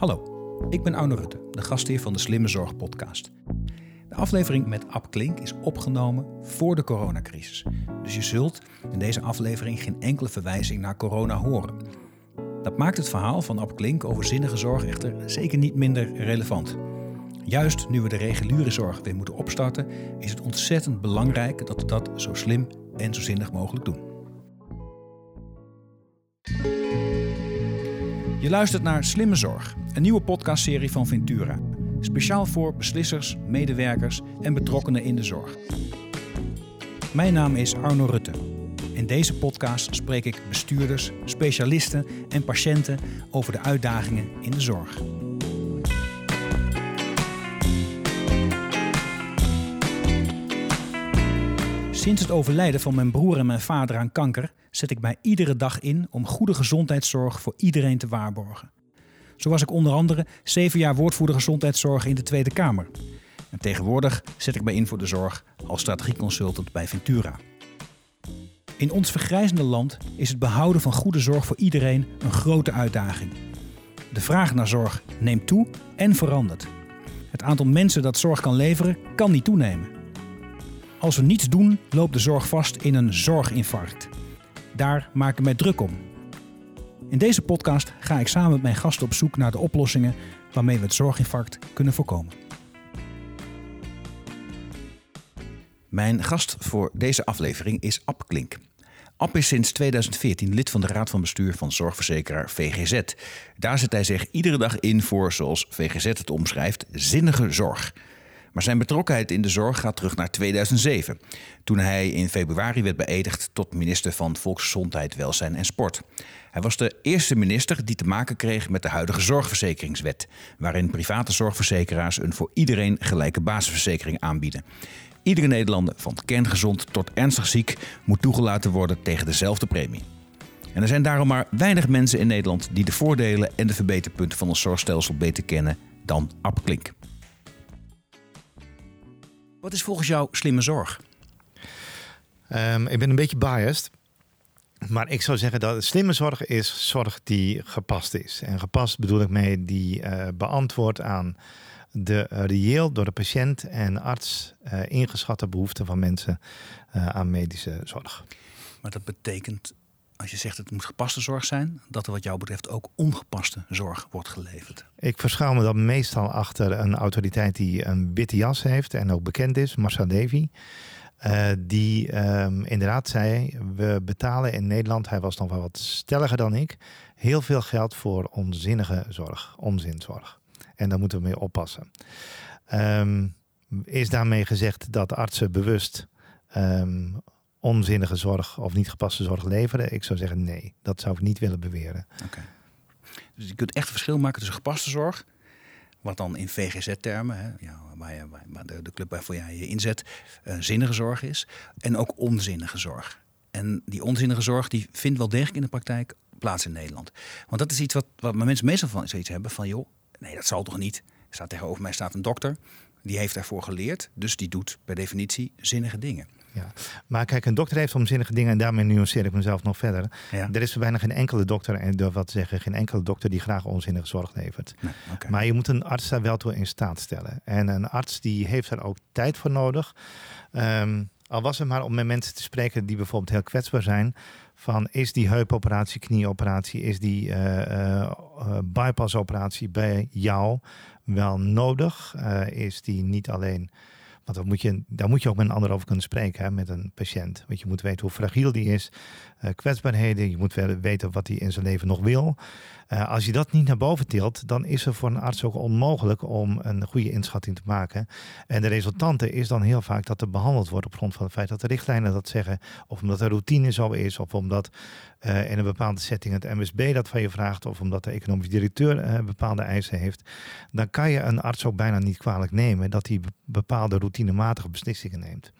Hallo, ik ben Arno Rutte, de gastheer van de Slimme Zorg podcast. De aflevering met Ab Klink is opgenomen voor de coronacrisis. Dus je zult in deze aflevering geen enkele verwijzing naar corona horen. Dat maakt het verhaal van Ab Klink over zinnige zorg echter zeker niet minder relevant. Juist nu we de reguliere zorg weer moeten opstarten, is het ontzettend belangrijk dat we dat zo slim en zo zinnig mogelijk doen. Je luistert naar Slimme Zorg, een nieuwe podcastserie van Ventura. Speciaal voor beslissers, medewerkers en betrokkenen in de zorg. Mijn naam is Arno Rutte. In deze podcast spreek ik bestuurders, specialisten en patiënten over de uitdagingen in de zorg. Sinds het overlijden van mijn broer en mijn vader aan kanker zet ik mij iedere dag in om goede gezondheidszorg voor iedereen te waarborgen. Zo was ik onder andere zeven jaar woordvoerder gezondheidszorg in de Tweede Kamer. En tegenwoordig zet ik mij in voor de zorg als strategieconsultant bij Ventura. In ons vergrijzende land is het behouden van goede zorg voor iedereen een grote uitdaging. De vraag naar zorg neemt toe en verandert. Het aantal mensen dat zorg kan leveren kan niet toenemen. Als we niets doen, loopt de zorg vast in een zorginfarct. Daar ik mij druk om. In deze podcast ga ik samen met mijn gasten op zoek naar de oplossingen waarmee we het zorginfarct kunnen voorkomen. Mijn gast voor deze aflevering is Ab Klink. Ab is sinds 2014 lid van de Raad van Bestuur van zorgverzekeraar VGZ. Daar zet hij zich iedere dag in voor, zoals VGZ het omschrijft, zinnige zorg. Maar zijn betrokkenheid in de zorg gaat terug naar 2007, toen hij in februari werd beëdigd tot minister van Volksgezondheid, Welzijn en Sport. Hij was de eerste minister die te maken kreeg met de huidige zorgverzekeringswet, waarin private zorgverzekeraars een voor iedereen gelijke basisverzekering aanbieden. Iedere Nederlander, van kerngezond tot ernstig ziek, moet toegelaten worden tegen dezelfde premie. En er zijn daarom maar weinig mensen in Nederland die de voordelen en de verbeterpunten van ons zorgstelsel beter kennen dan Ab Klink. Wat is volgens jou slimme zorg? Um, ik ben een beetje biased. Maar ik zou zeggen dat slimme zorg is zorg die gepast is. En gepast bedoel ik mee die uh, beantwoordt aan de uh, reëel door de patiënt en arts uh, ingeschatte behoeften van mensen aan medische zorg. Maar dat betekent als je zegt het moet gepaste zorg zijn, dat er wat jou betreft ook ongepaste zorg wordt geleverd. Ik verschuil me dan meestal achter een autoriteit die een witte jas heeft en ook bekend is, Marcel Levy. Uh, die um, inderdaad zei: We betalen in Nederland, hij was nog wel wat stelliger dan ik, heel veel geld voor onzinnige zorg, onzinzorg. En daar moeten we mee oppassen. Um, is daarmee gezegd dat artsen bewust um, onzinnige zorg of niet gepaste zorg leveren? Ik zou zeggen nee, dat zou ik niet willen beweren. Dus je kunt echt verschil maken tussen gepaste zorg, wat dan in VGZ-termen, ja, waar, de, de, club waarvoor jij je inzet, zinnige zorg is, en ook onzinnige zorg. En die onzinnige zorg die vindt wel degelijk in de praktijk plaats in Nederland. Want dat is iets wat, wat mensen meestal van zoiets hebben van joh, nee dat zal toch niet. Staat tegenover mij staat een dokter, die heeft daarvoor geleerd, dus die doet per definitie zinnige dingen. Ja. Maar kijk, een dokter heeft omzinnige dingen en daarmee nuanceer ik mezelf nog verder. Ja. Er is bijna geen enkele dokter, en durf wat te zeggen, geen enkele dokter die graag onzinnige zorg levert. Nee, okay. Maar je moet een arts daar wel toe in staat stellen. En een arts die heeft daar ook tijd voor nodig. Um, al was het maar om met mensen te spreken die bijvoorbeeld heel kwetsbaar zijn. Van is die heupoperatie, knieoperatie, is die uh, uh, bypassoperatie bij jou wel nodig? Uh, is die niet alleen want moet je, daar moet je ook met een ander over kunnen spreken, hè, met een patiënt. Want je moet weten hoe fragiel die is, uh, kwetsbaarheden, je moet weten wat hij in zijn leven nog wil. Uh, als je dat niet naar boven tilt, dan is er voor een arts ook onmogelijk om een goede inschatting te maken. En de resultante is dan heel vaak dat er behandeld wordt op grond van het feit dat de richtlijnen dat zeggen, of omdat de routine zo is, of omdat in een bepaalde setting het MSB dat van je vraagt, of omdat de economisch directeur bepaalde eisen heeft. Dan kan je een arts ook bijna niet kwalijk nemen dat hij bepaalde routinematige beslissingen neemt.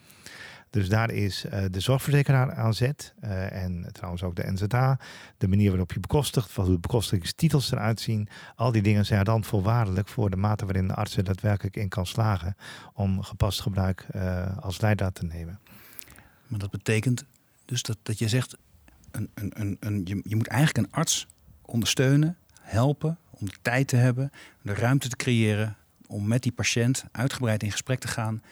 Dus daar is uh, de zorgverzekeraar aan zet. En trouwens ook de NZA. De manier waarop je bekostigt, wat de bekostigingstitels eruit zien. Al die dingen zijn dan voorwaardelijk voor de mate waarin de arts er daadwerkelijk in kan slagen om gepast gebruik als leidraad te nemen. Maar dat betekent dus dat, dat je zegt, een, een, een, een, je, je moet eigenlijk een arts ondersteunen, helpen, om de tijd te hebben, de ruimte te creëren om met die patiënt uitgebreid in gesprek te gaan.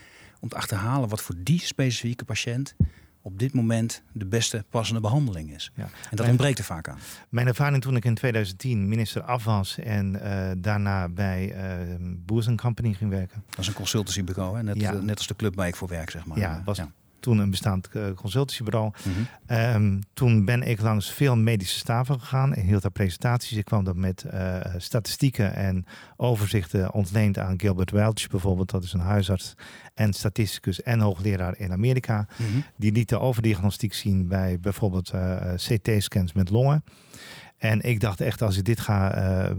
Om te achterhalen wat voor die specifieke patiënt op dit moment de beste passende behandeling is. Ja. En dat ontbreekt er vaak aan. Mijn ervaring toen ik in 2010 minister af was en uh, daarna bij uh, Boers Company ging werken. Dat is een consultancybureau, hè? Net, ja. net als de club waar ik voor werk, zeg maar. Ja, was toen een bestaand uh, consultancybureau. Mhm. Ehm, toen ben ik langs veel medische staven gegaan en hield daar presentaties. Ik kwam dan met uh, statistieken en overzichten ontleend aan Gilbert Welch bijvoorbeeld. Dat is een huisarts en statisticus en hoogleraar in Amerika. Mhm. Die liet de overdiagnostiek zien bij bijvoorbeeld uh, CT-scans met longen. En ik dacht echt, als ik dit, ga, uh,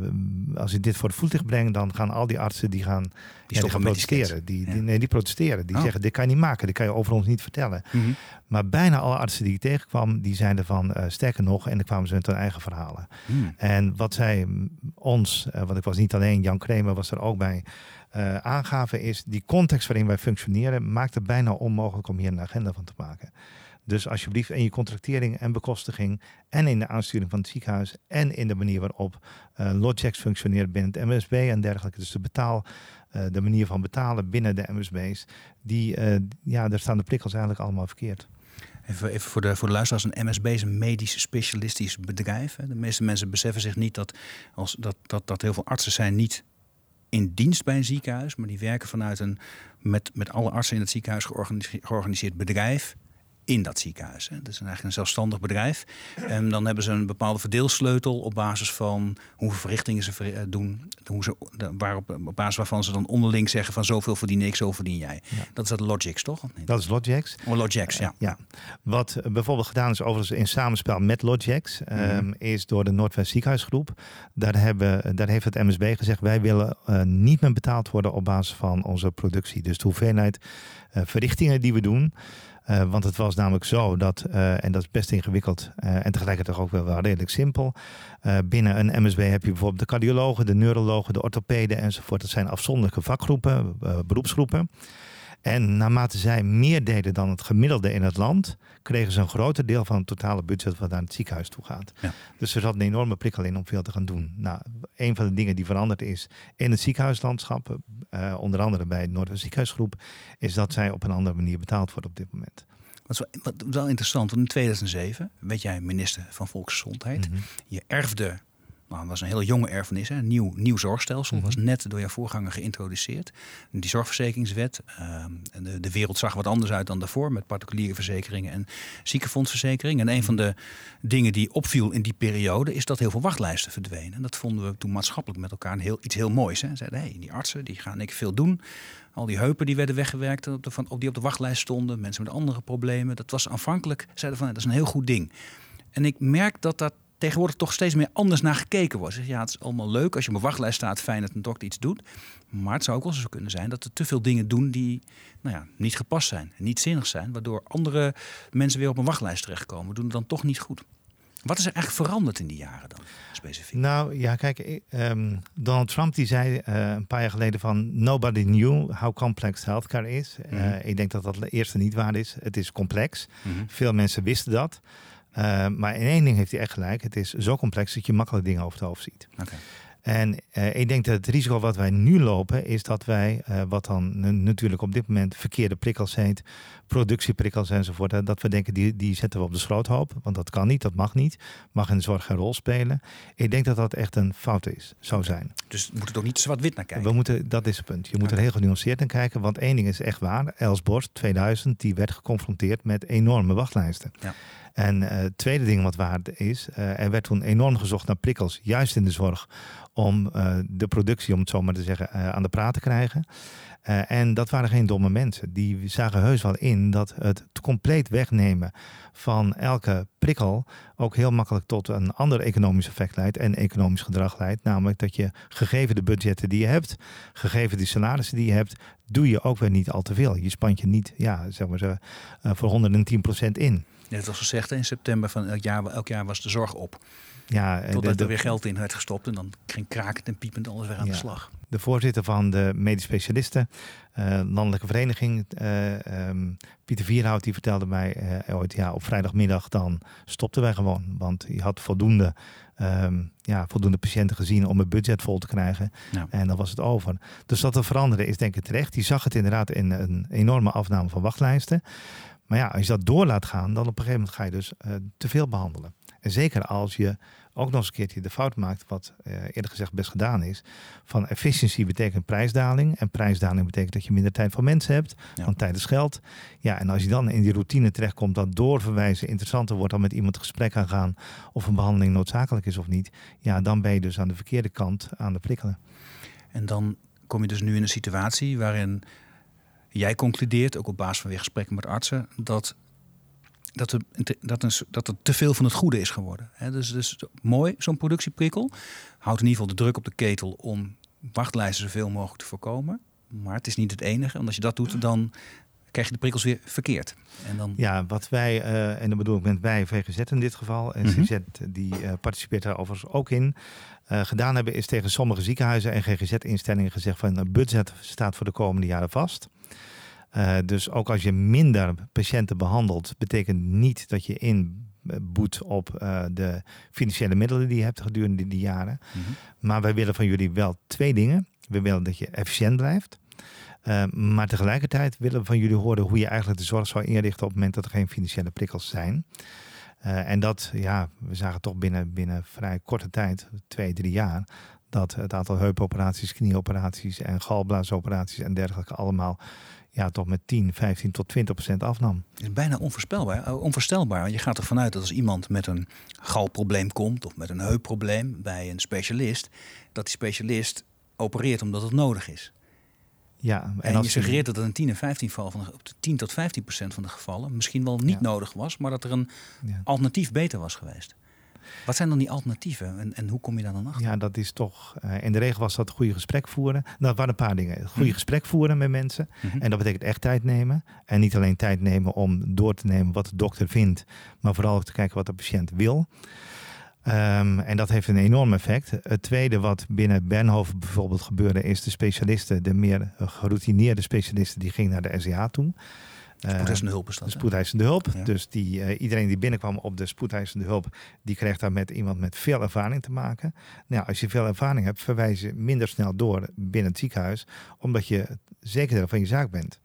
als ik dit voor de voetlicht breng, dan gaan al die artsen die gaan, die, ja, gaan protesteren. Die, die, nee, die protesteren. Die oh. zeggen, dit kan je niet maken, dit kan je over ons niet vertellen. Mhm. Maar bijna alle artsen die ik tegenkwam, die zeiden van, uh, sterker nog, en dan kwamen ze met hun eigen verhalen. Mhm. En wat zij ons, uh, want ik was niet alleen, Jan Kremer was er ook bij, aangaven is, die context waarin wij functioneren, maakt het bijna onmogelijk om hier een agenda van te maken. Dus alsjeblieft in je contractering en bekostiging en in de aansturing van het ziekenhuis en in de manier waarop uh, Logix functioneert binnen het MSB en dergelijke. Dus de betaal, uh, de manier van betalen binnen de MSB's, die, uh, ja, daar staan de prikkels eigenlijk allemaal verkeerd. Even, voor, de, voor de luisteraars, een MSB is een medisch specialistisch bedrijf. De meeste mensen beseffen zich niet dat, als, dat, dat, dat heel veel artsen zijn niet in dienst bij een ziekenhuis, maar die werken vanuit een met, met alle artsen in het ziekenhuis georganiseerd bedrijf in dat ziekenhuis. Hè. Dat is eigenlijk een zelfstandig bedrijf. En dan hebben ze een bepaalde verdeelsleutel op basis van hoeveel verrichtingen ze eh, doen. Hoe ze, waarop, op basis waarvan ze dan onderling zeggen van zoveel verdien ik, zo verdien jij. Dat is dat Logix, toch? Dat is Logix. Oh, Logix, ja. ja. Wat bijvoorbeeld gedaan is overigens in samenspel met Logix, mhm. ehm, is door de Noordwest Ziekenhuisgroep. Daar, hebben, daar heeft het MSB gezegd, wij willen uh, niet meer betaald worden op basis van onze productie. Dus de hoeveelheid uh, verrichtingen die we doen. Uh, want het was namelijk zo dat, uh, en dat is best ingewikkeld uh, en tegelijkertijd ook wel, wel redelijk simpel. binnen een MSB heb je bijvoorbeeld de cardiologen, de neurologen, de orthopeden enzovoort. Dat zijn afzonderlijke vakgroepen, beroepsgroepen. En naarmate zij meer deden dan het gemiddelde in het land, kregen ze een groter deel van het totale budget wat naar het ziekenhuis toe gaat. Ja. Dus er zat een enorme prikkel in om veel te gaan doen. Nou, een van de dingen die veranderd is in het ziekenhuislandschap, uh, onder andere bij het Noordwest Ziekenhuisgroep, is dat zij op een andere manier betaald wordt op dit moment. Wat is wel, wat wel interessant, want in 2007 werd jij minister van Volksgezondheid. Mhm. Je erfde nou, dat was een hele jonge erfenis, een nieuw, nieuw zorgstelsel. Mm was net door jouw voorganger geïntroduceerd. Die zorgverzekeringswet. Uh, de, de wereld zag wat anders uit dan daarvoor met particuliere verzekeringen en ziekenfondsverzekeringen. En een van de dingen die opviel in die periode is dat heel veel wachtlijsten verdwenen. En dat vonden we toen maatschappelijk met elkaar een heel, iets heel moois. Hè. Zeiden, hey, die artsen die gaan ik veel doen. Al die heupen die werden weggewerkt, op de, op die op de wachtlijst stonden. Mensen met andere problemen. Dat was aanvankelijk, zeiden van, dat is een heel goed ding. En ik merk dat dat tegenwoordig toch steeds meer anders naar gekeken wordt. Ja, het is allemaal leuk als je op een wachtlijst staat, fijn dat een dokter iets doet. Maar het zou ook wel zo kunnen zijn dat er te veel dingen doen die nou ja, niet gepast zijn, niet zinnig zijn, waardoor andere mensen weer op een wachtlijst terechtkomen. We doen het dan toch niet goed. Wat is er eigenlijk veranderd in die jaren dan, specifiek? Nou ja, kijk, ehm, Donald Trump die zei uh, een paar jaar geleden van... nobody knew how complex healthcare is. Mm ik denk dat dat de eerste niet waar is. Het is complex. Mhm. Veel mensen wisten dat. Uh, maar in één ding heeft hij echt gelijk. Het is zo complex dat je makkelijk dingen over het hoofd ziet. En uh, ik denk dat het risico wat wij nu lopen, is dat wij, uh, wat dan natuurlijk op dit moment verkeerde prikkels heet, productieprikkels enzovoort, dat we denken die, die zetten we op de schroothoop. Want dat kan niet, dat mag niet. Mag in de zorg geen rol spelen. Ik denk dat dat echt een fout is, zou zijn. Dus we moeten toch niet zwart-wit naar kijken? We moeten, dat is het punt. Je moet er heel genuanceerd naar kijken. Want één ding is echt waar. Els Borst 2000, die werd geconfronteerd met enorme wachtlijsten. Ja. En uh, het tweede ding wat waard is, uh, er werd toen enorm gezocht naar prikkels, juist in de zorg, om uh, de productie, om het zo maar te zeggen, aan de praat te krijgen. en dat waren geen domme mensen. Die zagen heus wel in dat het compleet wegnemen van elke prikkel ook heel makkelijk tot een ander economisch effect leidt en economisch gedrag leidt. Namelijk dat je gegeven de budgetten die je hebt, gegeven die salarissen die je hebt, doe je ook weer niet al te veel. Je spant je niet ja, zeg maar, voor 110% in. Net zoals gezegd, in september van elk jaar, elk jaar was de zorg op. Ja, Totdat er weer geld in werd gestopt en dan ging krakend en piepend alles weer aan de slag. De voorzitter van de medisch specialisten, uh, landelijke vereniging, uh, Pieter Vierhout, die vertelde mij uh, ooit, ja, op vrijdagmiddag dan stopten wij gewoon. Want je had voldoende, ehm, ja, voldoende patiënten gezien om het budget vol te krijgen. En dan was het over. Dus dat te veranderen is denk ik terecht. Die zag het inderdaad in een enorme afname van wachtlijsten. Maar ja, als je dat door laat gaan, dan op een gegeven moment ga je dus te veel behandelen. En zeker als je ook nog eens een keertje de fout maakt, wat uh, eerder gezegd best gedaan is. Van efficiëntie betekent prijsdaling. En prijsdaling betekent dat je minder tijd voor mensen hebt. Want tijd is geld. Ja, en als je dan in die routine terechtkomt dat doorverwijzen interessanter wordt dan met iemand gesprek aan gaan of een behandeling noodzakelijk is of niet. Ja, dan ben je dus aan de verkeerde kant aan de prikkelen. En dan kom je dus nu in een situatie waarin jij concludeert, ook op basis van weer gesprekken met artsen, dat dat er, dat, een, dat er te veel van het goede is geworden. He, dus, dus mooi, zo'n productieprikkel. Houdt in ieder geval de druk op de ketel om wachtlijsten zoveel mogelijk te voorkomen. Maar het is niet het enige. Want als je dat doet, dan krijg je de prikkels weer verkeerd. En dan... Ja, wat wij, uh, en dan bedoel ik met wij VGZ in dit geval, en mm die uh, participeert daar overigens ook in, uh, gedaan hebben, is tegen sommige ziekenhuizen en GGZ-instellingen gezegd van een budget staat voor de komende jaren vast. Uh, dus ook als je minder patiënten behandelt, betekent niet dat je inboet op uh, de financiële middelen die je hebt gedurende die jaren. Mm -hmm. Maar wij willen van jullie wel twee dingen. We willen dat je efficiënt blijft. Uh, maar tegelijkertijd willen we van jullie horen hoe je eigenlijk de zorg zou inrichten op het moment dat er geen financiële prikkels zijn. Uh, en dat, ja, we zagen toch binnen, binnen vrij korte tijd, twee, drie jaar, dat het aantal heupoperaties, knieoperaties en galblaasoperaties en dergelijke allemaal ja, toch met 10, 15 tot 20 procent afnam. Het is bijna onvoorspelbaar, eh, onvoorstelbaar. Want je gaat ervan uit dat als iemand met een galprobleem komt of met een heupprobleem bij een specialist, dat die specialist opereert omdat het nodig is. Ja, en, en als je suggereert dat het een 10 en 15 geval van de, 10 tot 15 procent van de gevallen misschien wel niet nodig was, maar dat er een alternatief beter was geweest. Wat zijn dan die alternatieven en, en hoe kom je daar dan achter? Ja, dat is toch. Uh, in de regel was dat goede gesprek voeren. Nou, dat waren een paar dingen. Goede mhm. gesprek voeren met mensen. Mhm. En dat betekent echt tijd nemen. En niet alleen tijd nemen om door te nemen wat de dokter vindt, maar vooral ook te kijken wat de patiënt wil. Um, en dat heeft een enorm effect. Het tweede wat binnen Bernhoven bijvoorbeeld gebeurde, is de specialisten, de meer geroutineerde specialisten, die gingen naar de SEA toe. Spoedeisende hulp is dat. Spoedeisende hulp. Dus die, uh, iedereen die binnenkwam op de spoedeisende hulp, die kreeg daar met iemand met veel ervaring te maken. Nou, als je veel ervaring hebt, verwijs je minder snel door binnen het ziekenhuis, omdat je zekerder van je zaak bent.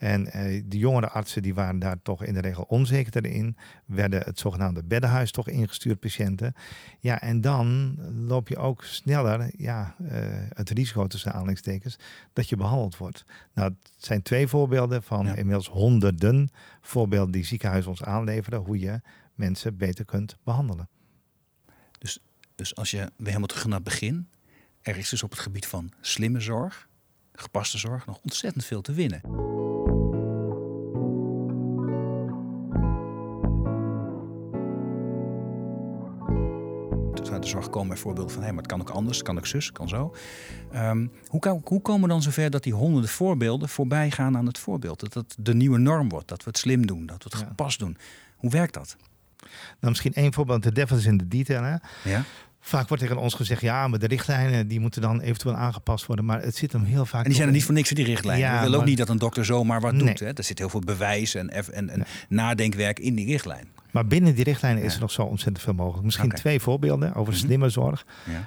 En uh, de jongere artsen die waren daar toch in de regel onzekerder in. Werden het zogenaamde beddenhuis toch ingestuurd, patiënten. Ja, en dan loop je ook sneller ja, uh, het risico tussen aanhalingstekens dat je behandeld wordt. Nou, het zijn twee voorbeelden van inmiddels honderden voorbeelden die ziekenhuizen ons aanleveren. Hoe je mensen beter kunt behandelen. Dus, dus als je weer helemaal terug naar het begin. Er is dus op het gebied van slimme zorg, gepaste zorg, nog ontzettend veel te winnen. De zorg komen voorbeelden van... hé, maar het kan ook anders, het kan ook zus, kan zo. Ehm, hoe, kan, hoe komen we dan zover dat die honderden voorbeelden... voorbij gaan aan het voorbeeld? Dat het de nieuwe norm wordt, dat we het slim doen, dat we het gepast doen. Hoe werkt dat? Nou, misschien één voorbeeld, de devil is in de detail. Hè? Ja. Vaak wordt tegen ons gezegd, ja, maar de richtlijnen die moeten dan eventueel aangepast worden. Maar het zit hem heel vaak. En die zijn er niet voor niks die richtlijnen. Ja, We willen ook niet dat een dokter zomaar wat doet. Hè? Er zit heel veel bewijs en, en, en nadenkwerk in die richtlijn. Maar binnen die richtlijnen is er nog zo ontzettend veel mogelijk. Misschien twee voorbeelden over mhm. slimme zorg.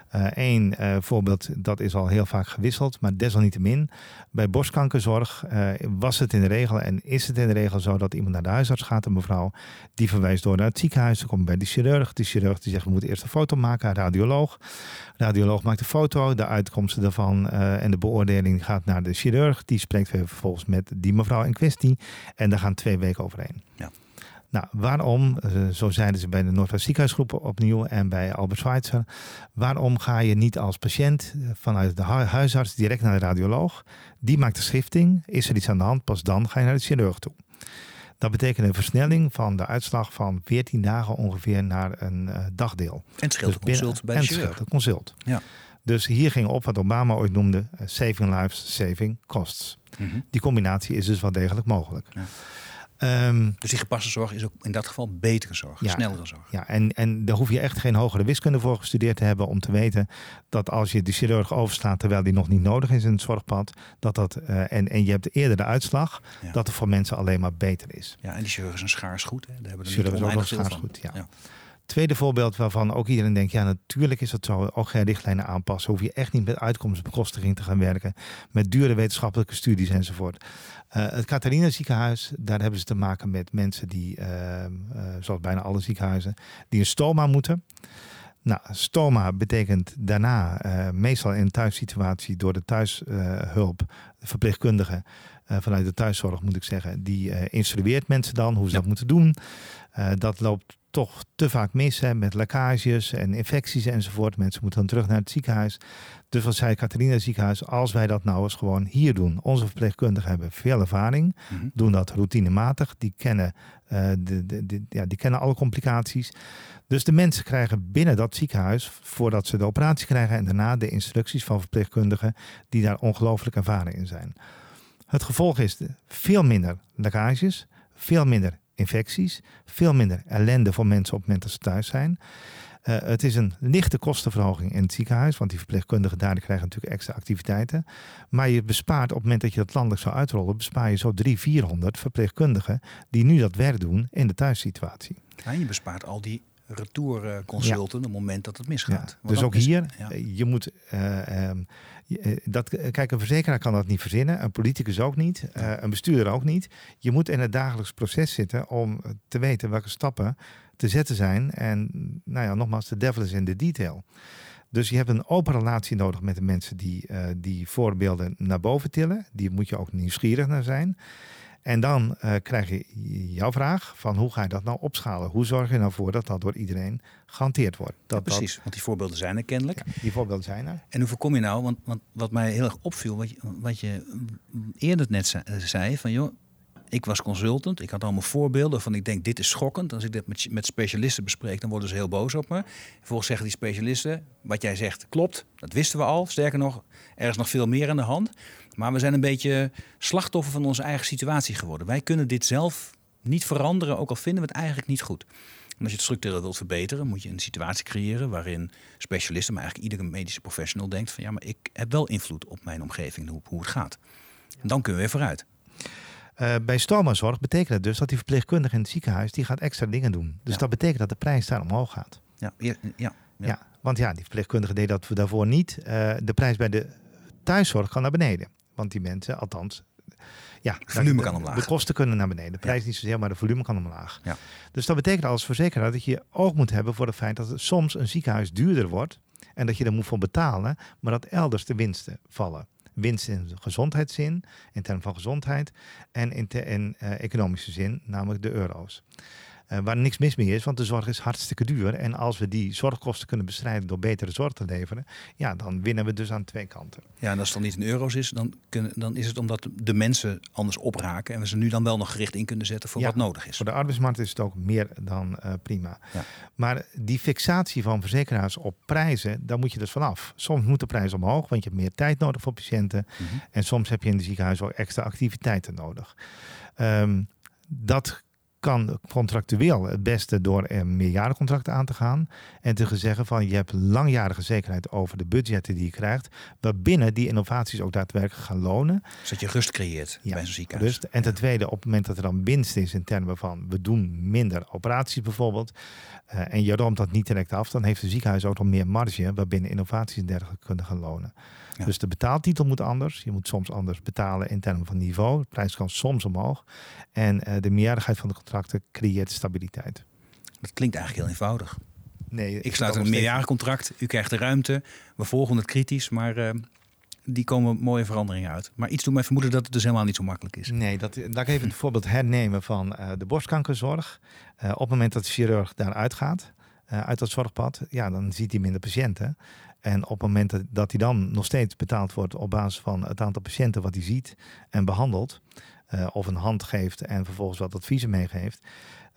Eén eh, uh, eh, voorbeeld, dat is al heel vaak gewisseld, maar desalniettemin. Bij borstkankerzorg uh, was het in de regel en is het in de regel zo dat iemand naar de huisarts gaat, een mevrouw, die verwijst door naar het ziekenhuis. Dan komt bij de chirurg. De chirurg die zegt, we moeten eerst een foto maken, een radioloog. De radioloog maakt een foto, de uitkomsten daarvan en de beoordeling gaat naar de chirurg. Die spreekt weer vervolgens met die mevrouw in kwestie. En daar gaan twee weken overheen. Ja. Nou, waarom, eh, zo zeiden ze bij de Noordwest ziekenhuisgroep opnieuw en bij Albert Schweitzer, waarom ga je niet als patiënt eh, vanuit de huisarts direct naar de radioloog? Die maakt de schifting, is er iets aan de hand, pas dan ga je naar de chirurg toe. Dat betekent een versnelling van de uitslag van 14 dagen ongeveer naar een uh, dagdeel. En het scheelt dus consult bij de chirurg. het consult. Ja. Dus hier ging op wat Obama ooit noemde saving lives, saving costs. Mhm. Die combinatie is dus wel degelijk mogelijk. Ja. Ehm, dus die gepaste zorg is ook in dat geval betere zorg, ja, snellere zorg. Ja, en, en daar hoef je echt geen hogere wiskunde voor gestudeerd te hebben om te weten dat als je de chirurg overslaat terwijl die nog niet nodig is in het zorgpad, dat dat, uh, en, en je hebt eerder de uitslag, dat het voor mensen alleen maar beter is. Ja, en die chirurg is een schaars goed. Hè? Daar hebben we chirurg is ook nog schaars goed, ja. Tweede voorbeeld waarvan ook iedereen denkt, ja natuurlijk is dat zo, ook geen richtlijnen aanpassen. Hoef je echt niet met uitkomstbekostiging te gaan werken, met dure wetenschappelijke studies enzovoort. Uh, het Catharina ziekenhuis, daar hebben ze te maken met mensen die, uh, uh, zoals bijna alle ziekenhuizen, die een stoma moeten. Nou, stoma betekent daarna, meestal in een thuissituatie, door de thuishulp, de verpleegkundige vanuit de thuiszorg moet ik zeggen, die instrueert mensen dan hoe ze dat moeten doen. Dat loopt toch te vaak mis hè, met lekkages en infecties enzovoort. Mensen moeten dan terug naar het ziekenhuis. Dus wat zei Catharina ziekenhuis, als wij dat nou eens gewoon hier doen. Onze verpleegkundigen hebben veel ervaring, mhm. doen dat routinematig. Die kennen, uh, de, de, de, ja, die kennen alle complicaties. Dus de mensen krijgen binnen dat ziekenhuis, voordat ze de operatie krijgen en daarna de instructies van verpleegkundigen die daar ongelooflijk ervaren in zijn. Het gevolg is veel minder lekkages, veel minder infecties, veel minder ellende voor mensen op het moment dat ze thuis zijn. Uh, het is een lichte kostenverhoging in het ziekenhuis, want die verpleegkundigen daar krijgen natuurlijk extra activiteiten. Maar je bespaart op het moment dat je dat landelijk zou uitrollen, bespaar je zo 300, 400 verpleegkundigen die nu dat werk doen in de thuissituatie. En je bespaart al die retourconsulten op het moment dat het misgaat. Ja, dus ook hier, eh, je moet uh, um, dat, kijk, een verzekeraar kan dat niet verzinnen, een politicus ook niet, uh, een bestuurder ook niet. Je moet in het dagelijks proces zitten om te weten welke stappen te zetten zijn. En nou ja, nogmaals, de devil is in de detail. Dus je hebt een open relatie nodig met de mensen die uh, die voorbeelden naar boven tillen. Die moet je ook nieuwsgierig naar zijn. En dan uh, krijg je jouw vraag van hoe ga je dat nou opschalen? Hoe zorg je nou voor dat dat door iedereen gehanteerd wordt? Dat, precies, want die voorbeelden zijn er kennelijk. die voorbeelden zijn er. En hoe voorkom je nou, want, want wat mij heel erg opviel, wat je, wat je eerder net zei, van joh, ik was consultant, ik had allemaal voorbeelden van ik denk dit is schokkend. Als ik dit met, met specialisten bespreek, dan worden ze heel boos op me. Vervolgens zeggen die specialisten, wat jij zegt klopt, dat wisten we al. Sterker nog, er is nog veel meer aan de hand. Maar we zijn een beetje slachtoffer van onze eigen situatie geworden. Wij kunnen dit zelf niet veranderen, ook al vinden we het eigenlijk niet goed. En als je het structureel wilt verbeteren, moet je een situatie creëren waarin specialisten, maar eigenlijk iedere medische professional denkt van ja, maar ik heb wel invloed op mijn omgeving, hoe, hoe het gaat. En dan kunnen we weer vooruit. Uh, bij stomazorg betekent het dus dat die verpleegkundige in het ziekenhuis die gaat extra dingen doen. Dus dat betekent dat de prijs daar omhoog gaat. Ja, ja, ja. ja. want ja, die verpleegkundige deed dat daarvoor niet. Uh, de prijs bij de thuiszorg kan naar beneden. Want die mensen, althans, ja, het volume kan omlaag. De kosten kunnen naar beneden. De prijs niet zozeer, maar de volume kan omlaag. Ja. Dus dat betekent als verzekeraar dat je oog moet hebben voor het feit dat het soms een ziekenhuis duurder wordt. En dat je er moet voor betalen, maar dat elders de winsten vallen. Winst in gezondheidszin, in termen van gezondheid, en in, in uh, economische zin, namelijk de euro's. Uh, waar niks mis mee is, want de zorg is hartstikke duur. En als we die zorgkosten kunnen bestrijden door betere zorg te leveren, ja, dan winnen we dus aan twee kanten. Ja, en als het dan niet in euro's is, dan, kunnen, dan is het omdat de mensen anders opraken en we ze nu dan wel nog gericht in kunnen zetten voor wat nodig is. Voor de arbeidsmarkt is het ook meer dan uh, prima. Ja. Maar die fixatie van verzekeraars op prijzen, daar moet je dus vanaf. Soms moet de prijs omhoog, want je hebt meer tijd nodig voor patiënten. Mm -hmm. En soms heb je in de ziekenhuis ook extra activiteiten nodig. Um, dat kan contractueel het beste door een meerjarencontract aan te gaan. En te zeggen van je hebt langjarige zekerheid over de budgetten die je krijgt. Waarbinnen die innovaties ook daadwerkelijk gaan lonen. Zodat je rust creëert ja, bij zo'n ziekenhuis. Rust. En ten tweede, op het moment dat er dan winst is in termen van we doen minder operaties bijvoorbeeld. Uh, en je roomt dat niet direct af, dan heeft het ziekenhuis ook nog meer marge waarbinnen innovaties en dergelijke kunnen gaan lonen. Dus de betaaltitel moet anders. Je moet soms anders betalen in termen van niveau. De prijs kan soms omhoog. En uh, de meerjarigheid van de contracten creëert stabiliteit. Dat klinkt eigenlijk heel eenvoudig. Nee, ik sluit een meerjarig contract. U krijgt de ruimte. We volgen het kritisch, maar uh, die komen mooie veranderingen uit. Maar iets doet mij vermoeden dat het dus helemaal niet zo makkelijk is. Nee, dat, laat ik even het voorbeeld hernemen van uh, de borstkankerzorg. op het moment dat de chirurg daaruit gaat, uit dat zorgpad, ja, dan ziet hij minder patiënten. En op het moment dat hij dan nog steeds betaald wordt op basis van het aantal patiënten wat hij ziet en behandelt, uh, of een hand geeft en vervolgens wat adviezen meegeeft,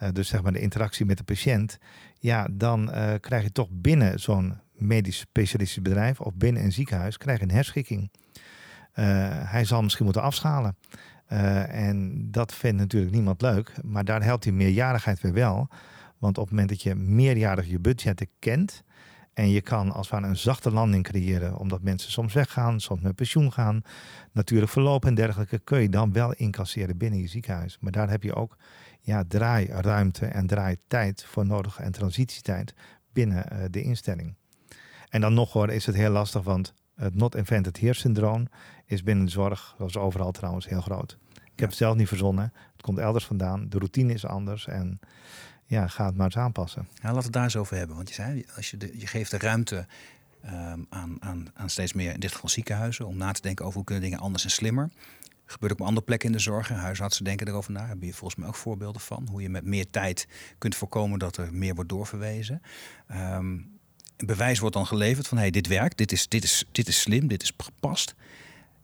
uh, dus zeg maar de interactie met de patiënt, ja, dan uh, krijg je toch binnen zo'n medisch specialistisch bedrijf of binnen een ziekenhuis krijg je een herschikking. hij zal misschien moeten afschalen. en dat vindt natuurlijk niemand leuk, maar daar helpt die meerjarigheid weer wel. Want op het moment dat je meerjarig je budgetten kent, en je kan als het ware een zachte landing creëren, omdat mensen soms weggaan, soms met pensioen gaan, natuurlijk verloop en dergelijke, kun je dan wel incasseren binnen je ziekenhuis. Maar daar heb je ook ja, draairuimte en draaitijd voor nodig en transitietijd binnen uh, de instelling. En dan nog hoor, is het heel lastig, want het not invented here syndroom is binnen de zorg, zoals overal trouwens, heel groot. Ik heb het zelf niet verzonnen. Het komt elders vandaan. De routine is anders. En ja, ga het maar eens aanpassen. Ja, laten we het daar eens over hebben. Want je zei, als je, de, je geeft de ruimte um, aan, aan, aan steeds meer, in dit geval ziekenhuizen, om na te denken over hoe kunnen dingen anders en slimmer. Gebeurt ook op andere plekken in de zorg. Huisartsen denken erover na. Heb je volgens mij ook voorbeelden van. Hoe je met meer tijd kunt voorkomen dat er meer wordt doorverwezen. Een bewijs wordt dan geleverd van hey, dit werkt, dit is, dit, is, dit is slim, dit is gepast.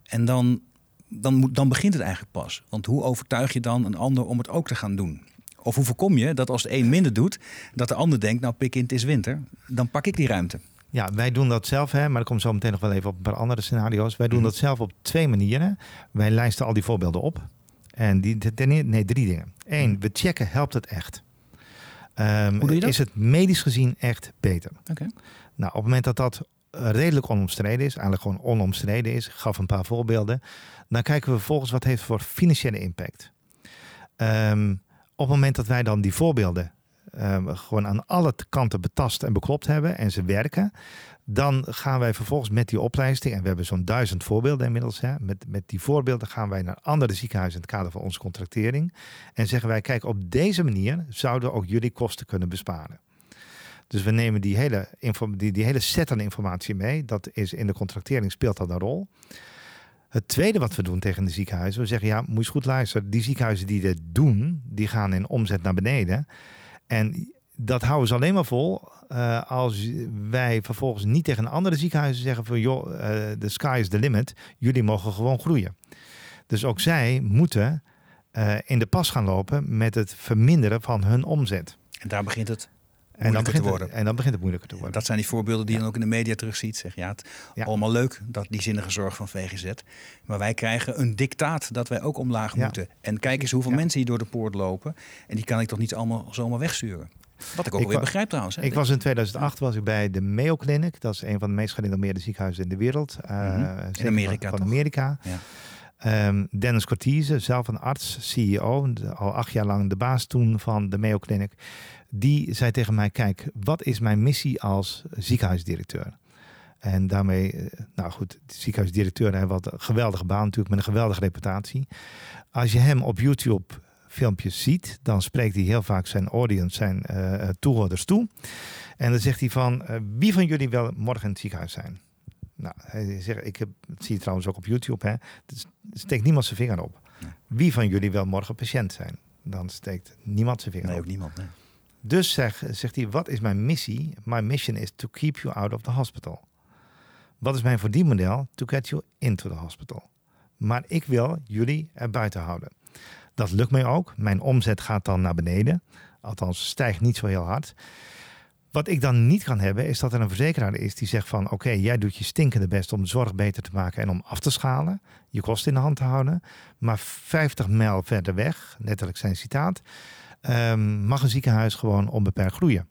En dan, dan, moet, dan begint het eigenlijk pas. Want hoe overtuig je dan een ander om het ook te gaan doen? Of hoe voorkom je dat als de een minder doet, dat de ander denkt, nou pik in, het is winter, dan pak ik die ruimte. Ja, wij doen dat zelf, hè, maar er komt zo meteen nog wel even op een paar andere scenario's. Wij doen mhm. dat zelf op twee manieren. Wij lijsten al die voorbeelden op. En die, nee, drie dingen. Eén, mhm. we checken, helpt het echt? Um, Hoe doe je dat? Is het medisch gezien echt beter? Oké. Nou, op het moment dat dat redelijk onomstreden is, eigenlijk gewoon onomstreden is, ik gaf een paar voorbeelden, dan kijken we vervolgens wat heeft voor financiële impact. Um, het moment dat wij dan die voorbeelden uh, gewoon aan alle kanten betast en beklopt hebben en ze werken, dan gaan wij vervolgens met die opleiding, en we hebben zo'n duizend voorbeelden inmiddels, hè, met, met die voorbeelden gaan wij naar andere ziekenhuizen in het kader van onze contractering en zeggen wij, kijk, op deze manier zouden ook jullie kosten kunnen besparen. Dus we nemen die hele, die, die hele set aan informatie mee. Dat is in de contractering speelt dat een rol. Het tweede wat we doen tegen de ziekenhuizen, we zeggen ja, moet je eens goed luisteren. Die ziekenhuizen die dit doen, die gaan in omzet naar beneden. En dat houden ze alleen maar vol uh, als wij vervolgens niet tegen andere ziekenhuizen zeggen van joh, de uh, sky is the limit. Jullie mogen gewoon groeien. Dus ook zij moeten uh, in de pas gaan lopen met het verminderen van hun omzet. En daar begint het en dan, begint te worden. Het, en dan begint het moeilijker te worden. Dat zijn die voorbeelden die je dan ook in de media terugziet. Zeg, ja, het, allemaal leuk, dat, die zinnige zorg van VGZ. Maar wij krijgen een dictaat dat wij ook omlaag moeten. En kijk eens hoeveel mensen hier door de poort lopen. En die kan ik toch niet allemaal zomaar wegsturen. Wat ik ook weer begrijp trouwens. Hè? Ik was in 2008 was ik bij de Mayo Clinic. Dat is een van de meest gerenommeerde ziekenhuizen in de wereld. Uh, in Amerika Van, van Amerika. Ja. Um, Dennis Cortese, zelf een arts, CEO, al acht jaar lang de baas toen van de Mayo Clinic die zei tegen mij: Kijk, wat is mijn missie als ziekenhuisdirecteur? En daarmee, eh, nou goed, de ziekenhuisdirecteur heeft wat een geweldige baan natuurlijk met een geweldige reputatie. Als je hem op YouTube filmpjes ziet, dan spreekt hij heel vaak zijn audience, zijn uh, toehoorders toe. En dan zegt hij van, wie van jullie wil morgen in het ziekenhuis zijn? Nou, hij zegt, ik heb, dat zie je trouwens ook op YouTube, hè. Dus steekt niemand zijn vinger op. Wie van jullie wil morgen patiënt zijn? Dan steekt niemand zijn vinger nee, op. ook niemand, nee. Dus zeg, zegt hij, wat is mijn missie? My mission is to keep you out of the hospital. Wat is mijn verdienmodel? To get you into the hospital. Maar ik wil jullie er buiten houden. Dat lukt mij ook. Mijn omzet gaat dan naar beneden. Althans, stijgt niet zo heel hard. Wat ik dan niet kan hebben, is dat er een verzekeraar is die zegt van... oké, jij doet je stinkende best om de zorg beter te maken en om af te schalen. Je kosten in de hand te houden. Maar 50 mijl verder weg, letterlijk zijn citaat um, mag een ziekenhuis gewoon onbeperkt groeien.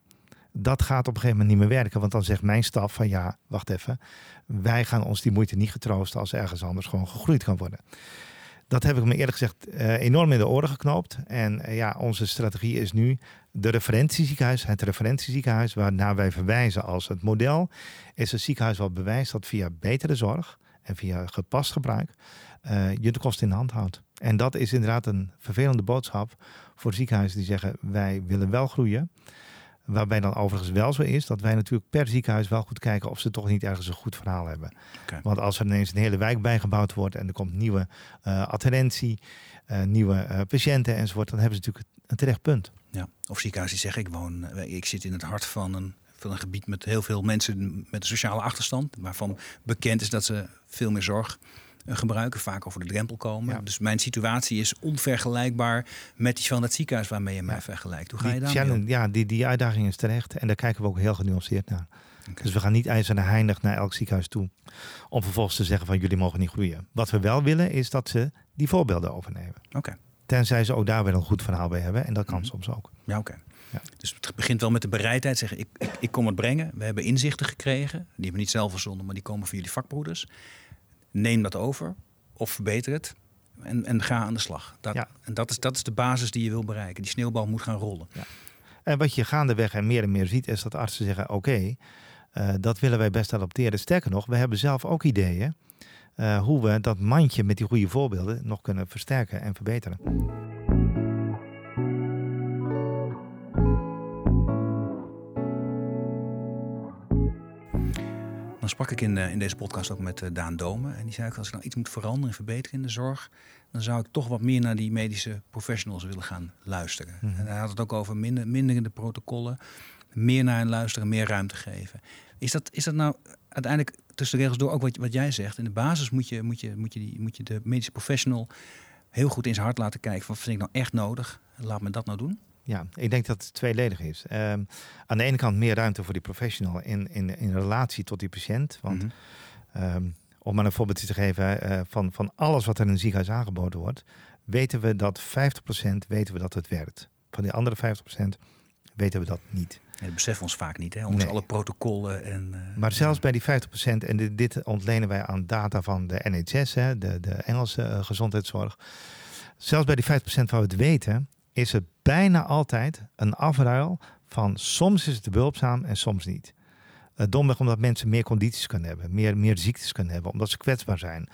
Dat gaat op een gegeven moment niet meer werken, want dan zegt mijn staf van ja, wacht even, wij gaan ons die moeite niet getroosten als ergens anders gewoon gegroeid kan worden. Dat heb ik me eerlijk gezegd uh, enorm in de oren geknoopt. En uh, ja, onze strategie is nu de referentieziekenhuis, het referentieziekenhuis, waarnaar wij verwijzen als het model, is een ziekenhuis wat bewijst dat via betere zorg en via gepast gebruik uh, je de kosten in de hand houdt. En dat is inderdaad een vervelende boodschap voor ziekenhuizen die zeggen wij willen wel groeien. Waarbij dan overigens wel zo is dat wij natuurlijk per ziekenhuis wel goed kijken of ze toch niet ergens een goed verhaal hebben. Want als er ineens een hele wijk bijgebouwd wordt en er komt nieuwe uh, adherentie, uh, nieuwe uh, patiënten enzovoort, dan hebben ze natuurlijk een terecht punt. Ja. Of ziekenhuizen die zeggen, ik woon, ik zit in het hart van een, van een gebied met heel veel mensen met een sociale achterstand, waarvan bekend is dat ze veel meer zorg eh, gebruiken, vaak over de drempel komen. Dus mijn situatie is onvergelijkbaar met die van het ziekenhuis waarmee je mij vergelijkt. Hoe ga je daar? Ja, die, die uitdaging is terecht en daar kijken we ook heel genuanceerd naar. Dus we gaan niet ijzer naar heinig naar elk ziekenhuis toe. Om vervolgens te zeggen van jullie mogen niet groeien. Wat we wel willen is dat ze die voorbeelden overnemen. Oké. Tenzij ze ook daar weer een goed verhaal bij hebben. En dat kan mhm. soms ook. Ja, oké. Ja. Dus het begint wel met de bereidheid. Zeggen, ik, ik, ik, kom het brengen. We hebben inzichten gekregen. Die hebben we niet zelf verzonnen, maar die komen van jullie vakbroeders. Neem dat over of verbeter het. En, en ga aan de slag. Dat, ja. En dat is, dat is de basis die je wil bereiken. Die sneeuwbal moet gaan rollen. Ja. En wat je gaandeweg en meer en meer ziet, is dat artsen zeggen: oké, eh, dat willen wij best adopteren. Sterker nog, we hebben zelf ook ideeën uh, hoe we dat mandje met die goede voorbeelden nog kunnen versterken en verbeteren. Sprak ik in, in deze podcast ook met uh, Daan Domen. En die zei ook, als ik nou iets moet veranderen en verbeteren in de zorg... dan zou ik toch wat meer naar die medische professionals willen gaan luisteren. Mhm. En hij had het ook over minder, minderende protocollen. Meer naar hen luisteren, meer ruimte geven. Is dat, is dat nou uiteindelijk tussen de regels door ook wat, wat jij zegt? In de basis moet je, moet, je, moet, je die, moet je de medische professional heel goed in zijn hart laten kijken. Van, vind ik nou echt nodig? Laat me dat nou doen. Ja, ik denk dat het tweeledig is. Um, aan de ene kant meer ruimte voor die professional in, in, in relatie tot die patiënt. Want mhm. ehm, om maar een voorbeeld te geven uh, van, van alles wat er in een ziekenhuis aangeboden wordt, weten we dat 50% weten we dat het werkt. Van die andere 50% weten we dat niet. Dat beseffen ons vaak niet, hè? Onze alle protocollen. En, uh, maar zelfs bij die 50%, en dit, dit, ontlenen wij aan data van de NHS, hè, de, de Engelse uh, gezondheidszorg. Zelfs bij die 50% waar we het weten, is het bijna altijd een afruil van soms is het behulpzaam en soms niet. Uh, domweg omdat mensen meer condities kunnen hebben, meer, meer ziektes kunnen hebben, omdat ze kwetsbaar zijn.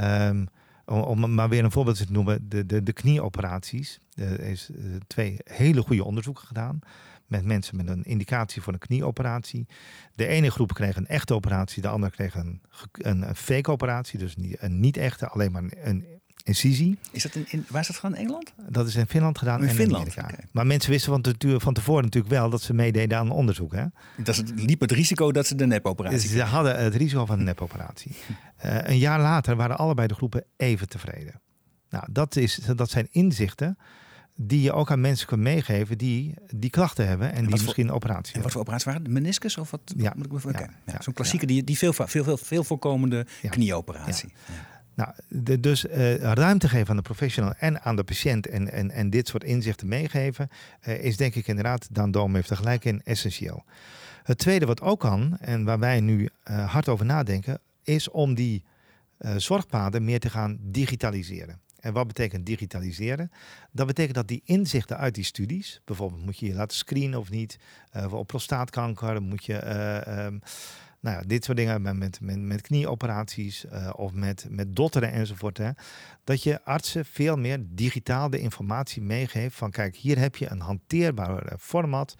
Um, om, maar weer een voorbeeld te noemen, de, de, de knieoperaties. Er is twee hele goede onderzoeken gedaan met mensen met een indicatie voor een knieoperatie. De ene groep kreeg een echte operatie, de andere kreeg een, een, fake operatie, dus een niet echte, alleen maar een incisie. Is dat in, in, waar is dat gedaan? In Engeland? Dat is in Finland gedaan in en Finland, in Amerika. Maar mensen wisten van, van tevoren natuurlijk wel dat ze meededen aan onderzoek. Hè? Dat ze liep het risico dat ze de nepoperatie Ze hadden het risico van een nepoperatie. uh, een jaar later waren allebei de groepen even tevreden. Nou, dat, is, dat zijn inzichten die je ook aan mensen kunt meegeven die die klachten hebben en, die misschien een operatie en Wat voor operatie waren De meniscus of wat? Ja. ja. ja. Zo'n klassieke, die, die veel, veel, veel, veel voorkomende knieoperatie. Nou, de, dus uh, ruimte geven aan de professional en aan de patiënt en, en, en dit soort inzichten meegeven, uh, is denk ik inderdaad, Dan Doom heeft er gelijk in, essentieel. Het tweede wat ook kan, en waar wij nu uh, hard over nadenken, is om die zorgpaden meer te gaan digitaliseren. En wat betekent digitaliseren? Dat betekent dat die inzichten uit die studies, bijvoorbeeld moet je je laten screenen of niet, uh, op prostaatkanker, moet je um, nou ja, dit soort dingen met, met, met, knieoperaties uh, of met, met dotteren enzovoort. Hè, dat je artsen veel meer digitaal de informatie meegeeft van kijk, hier heb je een hanteerbaar format.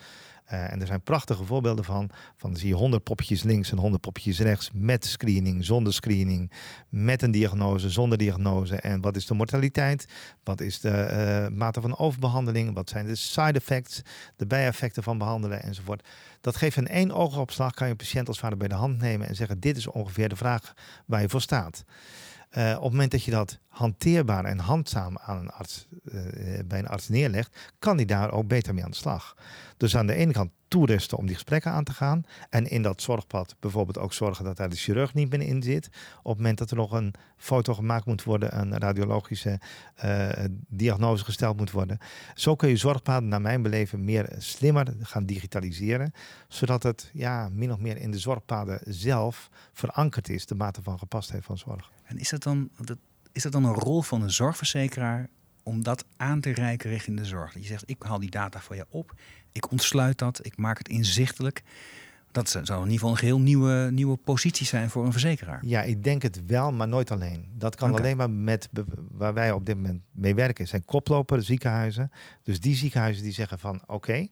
Uh, en er zijn prachtige voorbeelden van. Van zie je 100 poppetjes links en 100 poppetjes rechts. Met screening, zonder screening. Met een diagnose, zonder diagnose. En wat is de mortaliteit? Wat is de uh, mate van overbehandeling? Wat zijn de side effects? De bijeffecten van behandelen enzovoort. Dat geeft in één oogopslag. Kan je een patiënt als vader bij de hand nemen en zeggen: Dit is ongeveer de vraag waar je voor staat. Uh, op het moment dat je dat hanteerbaar en handzaam aan een arts, bij een arts neerlegt, kan die daar ook beter mee aan de slag. Dus aan de ene kant toerusten om die gesprekken aan te gaan. En in dat zorgpad bijvoorbeeld ook zorgen dat daar de chirurg niet meer in zit. Op het moment dat er nog een foto gemaakt moet worden, een radiologische uh, diagnose gesteld moet worden. Zo kun je zorgpaden, naar mijn beleven, meer slimmer gaan digitaliseren. Zodat het ja, min of meer in de zorgpaden zelf verankerd is, de mate van gepastheid van zorg. En is dat dan, is dat dan een rol van een zorgverzekeraar om dat aan te reiken richting de zorg? Dat je zegt, ik haal die data voor je op, ik ontsluit dat, ik maak het inzichtelijk. Dat zou in ieder geval een geheel nieuwe, nieuwe positie zijn voor een verzekeraar. Ja, ik denk het wel, maar nooit alleen. Dat kan alleen maar met waar wij op dit moment mee werken, zijn koploper ziekenhuizen. Dus die ziekenhuizen die zeggen van oké,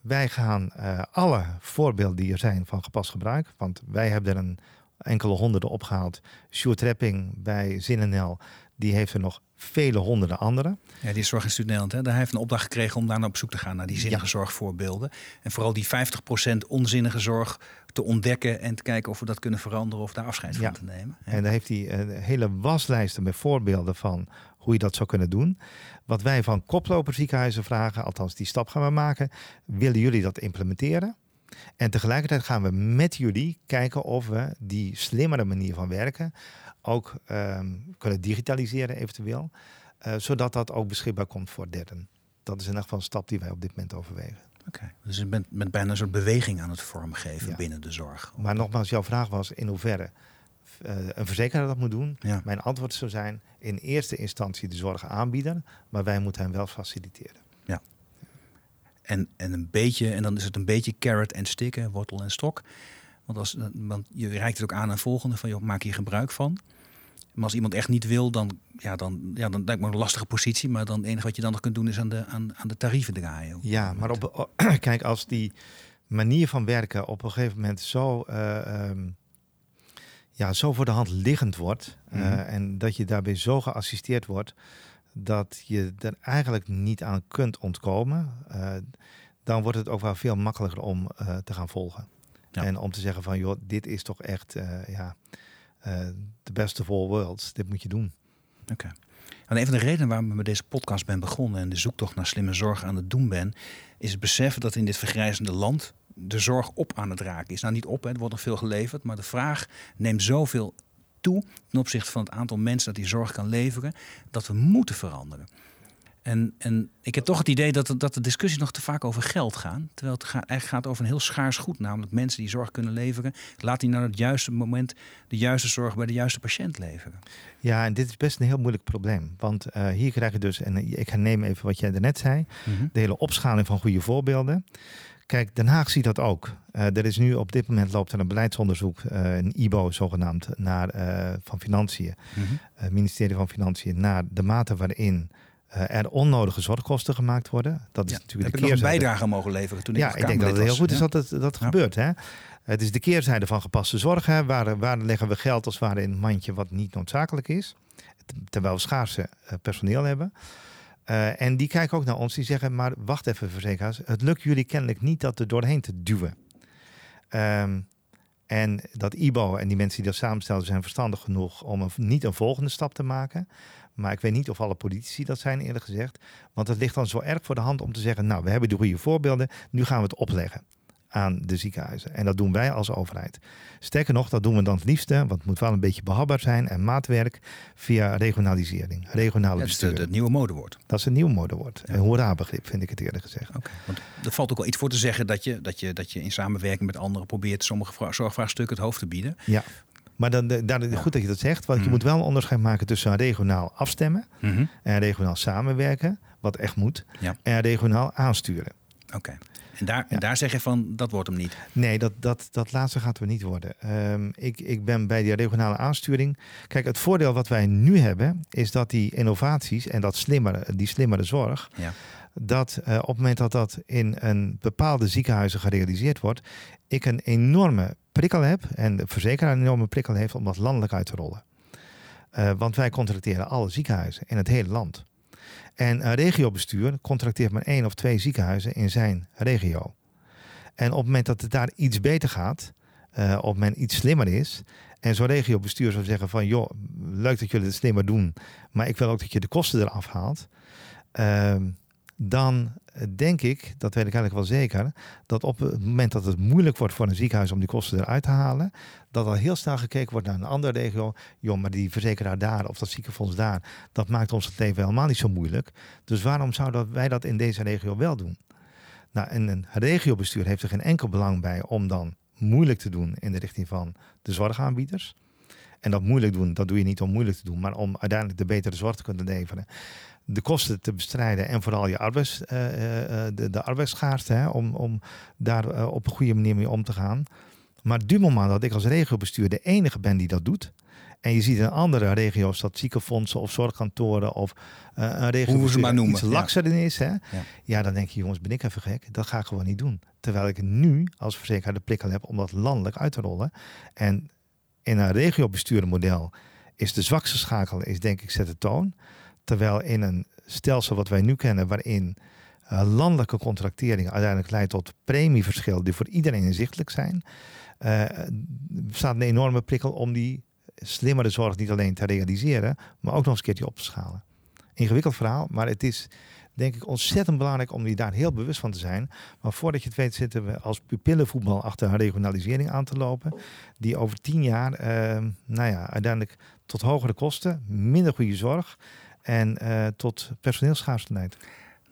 wij gaan uh, alle voorbeelden die er zijn van gepast gebruik, want wij hebben er een enkele honderden opgehaald. Sjoerd Repping bij ZinNL, die heeft er nog vele honderden anderen. Ja, die Zorginstituut Nederland, hè, daar heeft een opdracht gekregen om daar naar op zoek te gaan naar die zinnige zorgvoorbeelden. En vooral die 50% onzinnige zorg te ontdekken en te kijken of we dat kunnen veranderen of daar afscheid van te nemen. En daar heeft hij een hele waslijst met voorbeelden van hoe je dat zou kunnen doen. Wat wij van koploperziekenhuizen vragen, althans die stap gaan we maken, willen jullie dat implementeren? En tegelijkertijd gaan we met jullie kijken of we die slimmere manier van werken ook ehm, kunnen digitaliseren eventueel. Uh, zodat dat ook beschikbaar komt voor derden. Dat is in ieder geval een stap die wij op dit moment overwegen. Oké, dus je bent, bent, bijna een soort beweging aan het vormgeven binnen de zorg. Maar nogmaals, jouw vraag was in hoeverre uh, een verzekeraar dat moet doen. Ja. Mijn antwoord zou zijn in eerste instantie de zorg aanbieden, maar wij moeten hem wel faciliteren. En, en een beetje, en dan is het een beetje carrot en stick, wortel en stok. Want, als, want je reikt het ook aan aan volgende van, joh, maak hier gebruik van. Maar als iemand echt niet wil, dan, ja, dan, ja, dan lijkt me een lastige positie. Maar dan het enige wat je dan nog kunt doen is aan de, aan, aan de tarieven draaien. Ja, maar op, kijk, als die manier van werken op een gegeven moment zo, uh, um, ja, zo voor de hand liggend wordt. Mm -hmm. En dat je daarbij zo geassisteerd wordt dat je er eigenlijk niet aan kunt ontkomen. Uh, dan wordt het ook wel veel makkelijker om te gaan volgen. Ja. En om te zeggen van, joh, dit is toch echt, ja de best of all worlds. Dit moet je doen. Oké. En een van de redenen waarom ik met deze podcast ben begonnen en de zoektocht naar slimme zorg aan het doen ben, is het beseffen dat in dit vergrijzende land de zorg op aan het raken is. Nou, niet op, hè, er wordt nog veel geleverd, maar de vraag neemt zoveel toe ten opzichte van het aantal mensen dat die zorg kan leveren, dat we moeten veranderen. En, en ik heb toch het idee dat, dat de discussies nog te vaak over geld gaan. Terwijl het gaat, eigenlijk gaat over een heel schaars goed. Namelijk mensen die zorg kunnen leveren. Laat die naar het juiste moment de juiste zorg bij de juiste patiënt leveren. Ja, en dit is best een heel moeilijk probleem. Want uh, hier krijg je dus, en ik neem even wat jij daarnet zei. Mm De hele opschaling van goede voorbeelden. Kijk, Den Haag ziet dat ook. Uh, er is nu op dit moment loopt er een beleidsonderzoek, uh, een IBO zogenaamd, naar, uh, van Financiën, mm -hmm. ministerie van Financiën, naar de mate waarin er onnodige zorgkosten gemaakt worden. Dat is ja, natuurlijk de keerzijde. een bijdrage mogen leveren toen ik Ja, ik denk dat het heel goed is dat het, dat gebeurt. Hè? Het is de keerzijde van gepaste zorg. Hè? Waar, waar leggen we geld als het ware in een mandje wat niet noodzakelijk is. Terwijl we schaarse personeel hebben. Uh, en die kijken ook naar ons. Die zeggen, maar wacht even verzekeraars. Het lukt jullie kennelijk niet dat er doorheen te duwen. Um, en dat IBO en die mensen die dat samenstellen zijn verstandig genoeg om een, niet een volgende stap te maken. Maar ik weet niet of alle politici dat zijn, eerlijk gezegd. Want het ligt dan zo erg voor de hand om te zeggen: Nou, we hebben de goede voorbeelden, nu gaan we het opleggen aan de ziekenhuizen. En dat doen wij als overheid. Sterker nog, dat doen we dan het liefste, want het moet wel een beetje behapbaar zijn en maatwerk via regionalisering, regionale dat bestuur. Dat is het nieuwe modewoord. Dat is een nieuw modewoord. Ja. Een hoera-begrip vind ik het eerlijk gezegd. Okay. Want er valt ook wel iets voor te zeggen dat je, dat je, dat je in samenwerking met anderen probeert sommige zorgvraagstukken het hoofd te bieden. Ja. Maar dan, dan, goed dat je dat zegt, want je mhm. moet wel een onderscheid maken tussen regionaal afstemmen mm en regionaal samenwerken, wat echt moet, ja. en regionaal aansturen. Oké. En daar, daar zeg je van, dat wordt hem niet? Nee, dat, dat, dat laatste gaat we niet worden. Um, ik, ik ben bij die regionale aansturing. Kijk, het voordeel wat wij nu hebben, is dat die innovaties en dat slimmere, die slimmere zorg, ja. dat uh, op het moment dat dat in een bepaalde ziekenhuizen gerealiseerd wordt, ik een enorme prikkel heb en de verzekeraar een enorme prikkel heeft om dat landelijk uit te rollen. Uh, want wij contracteren alle ziekenhuizen in het hele land. En een regiobestuur contracteert maar één of twee ziekenhuizen in zijn regio. En op het moment dat het daar iets beter gaat, uh, op moment iets slimmer is, en zo'n regiobestuur zou zeggen van, joh, leuk dat jullie het slimmer doen, maar ik wil ook dat je de kosten eraf haalt. Uh, dan denk ik, dat weet ik eigenlijk wel zeker, dat op het moment dat het moeilijk wordt voor een ziekenhuis om die kosten eruit te halen, dat al heel snel gekeken wordt naar een andere regio. Joh, maar die verzekeraar daar of dat ziekenfonds daar, dat maakt ons het leven helemaal niet zo moeilijk. Dus waarom zouden wij dat in deze regio wel doen? Nou, en een regiobestuur heeft er geen enkel belang bij om dan moeilijk te doen in de richting van de zorgaanbieders. En dat moeilijk doen, dat doe je niet om moeilijk te doen, maar om uiteindelijk de betere zorg te kunnen leveren de kosten te bestrijden en vooral je arbeids, uh, de, de arbeidsschaarste, hè, om, om daar uh, op een goede manier mee om te gaan. Maar du moment dat ik als regiobestuur de enige ben die dat doet, en je ziet in andere regio's dat ziekenfondsen of zorgkantoren of uh, een regio ze maar noemen. iets lakser ja. is, hè? Ja. ja. dan denk je, jongens, ben ik even gek? Dat ga ik gewoon niet doen. Terwijl ik nu als verzekeraar de prikkel heb om dat landelijk uit te rollen. En in een regiobesturenmodel is de zwakste schakel, is denk ik, zet de toon. Terwijl in een stelsel wat wij nu kennen, waarin uh, landelijke contractering uiteindelijk leidt tot premieverschillen die voor iedereen inzichtelijk zijn, uh, staat een enorme prikkel om die slimmere zorg niet alleen te realiseren, maar ook nog eens een keertje op te schalen. ingewikkeld verhaal, maar het is denk ik ontzettend belangrijk om je daar heel bewust van te zijn. Maar voordat je het weet zitten we als pupillenvoetbal achter een regionalisering aan te lopen. Die over tien jaar, uh, nou ja, uiteindelijk tot hogere kosten, minder goede zorg en uh, tot personeelsschaarste leidt.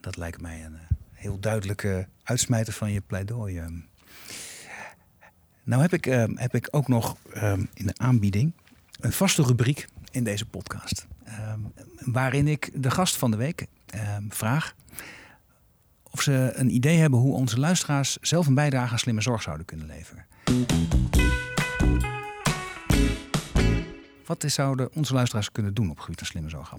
Dat lijkt mij een uh, heel duidelijke uitsmijter van je pleidooi. Ehm. Nou heb ik, ehm, heb ik ook nog in de aanbieding een vaste rubriek in deze podcast. waarin ik de gast van de week Ehm, vraag of ze een idee hebben hoe onze luisteraars zelf een bijdrage aan slimme zorg zouden kunnen leveren. Wat zouden onze luisteraars kunnen doen op het gebied van slimme zorg?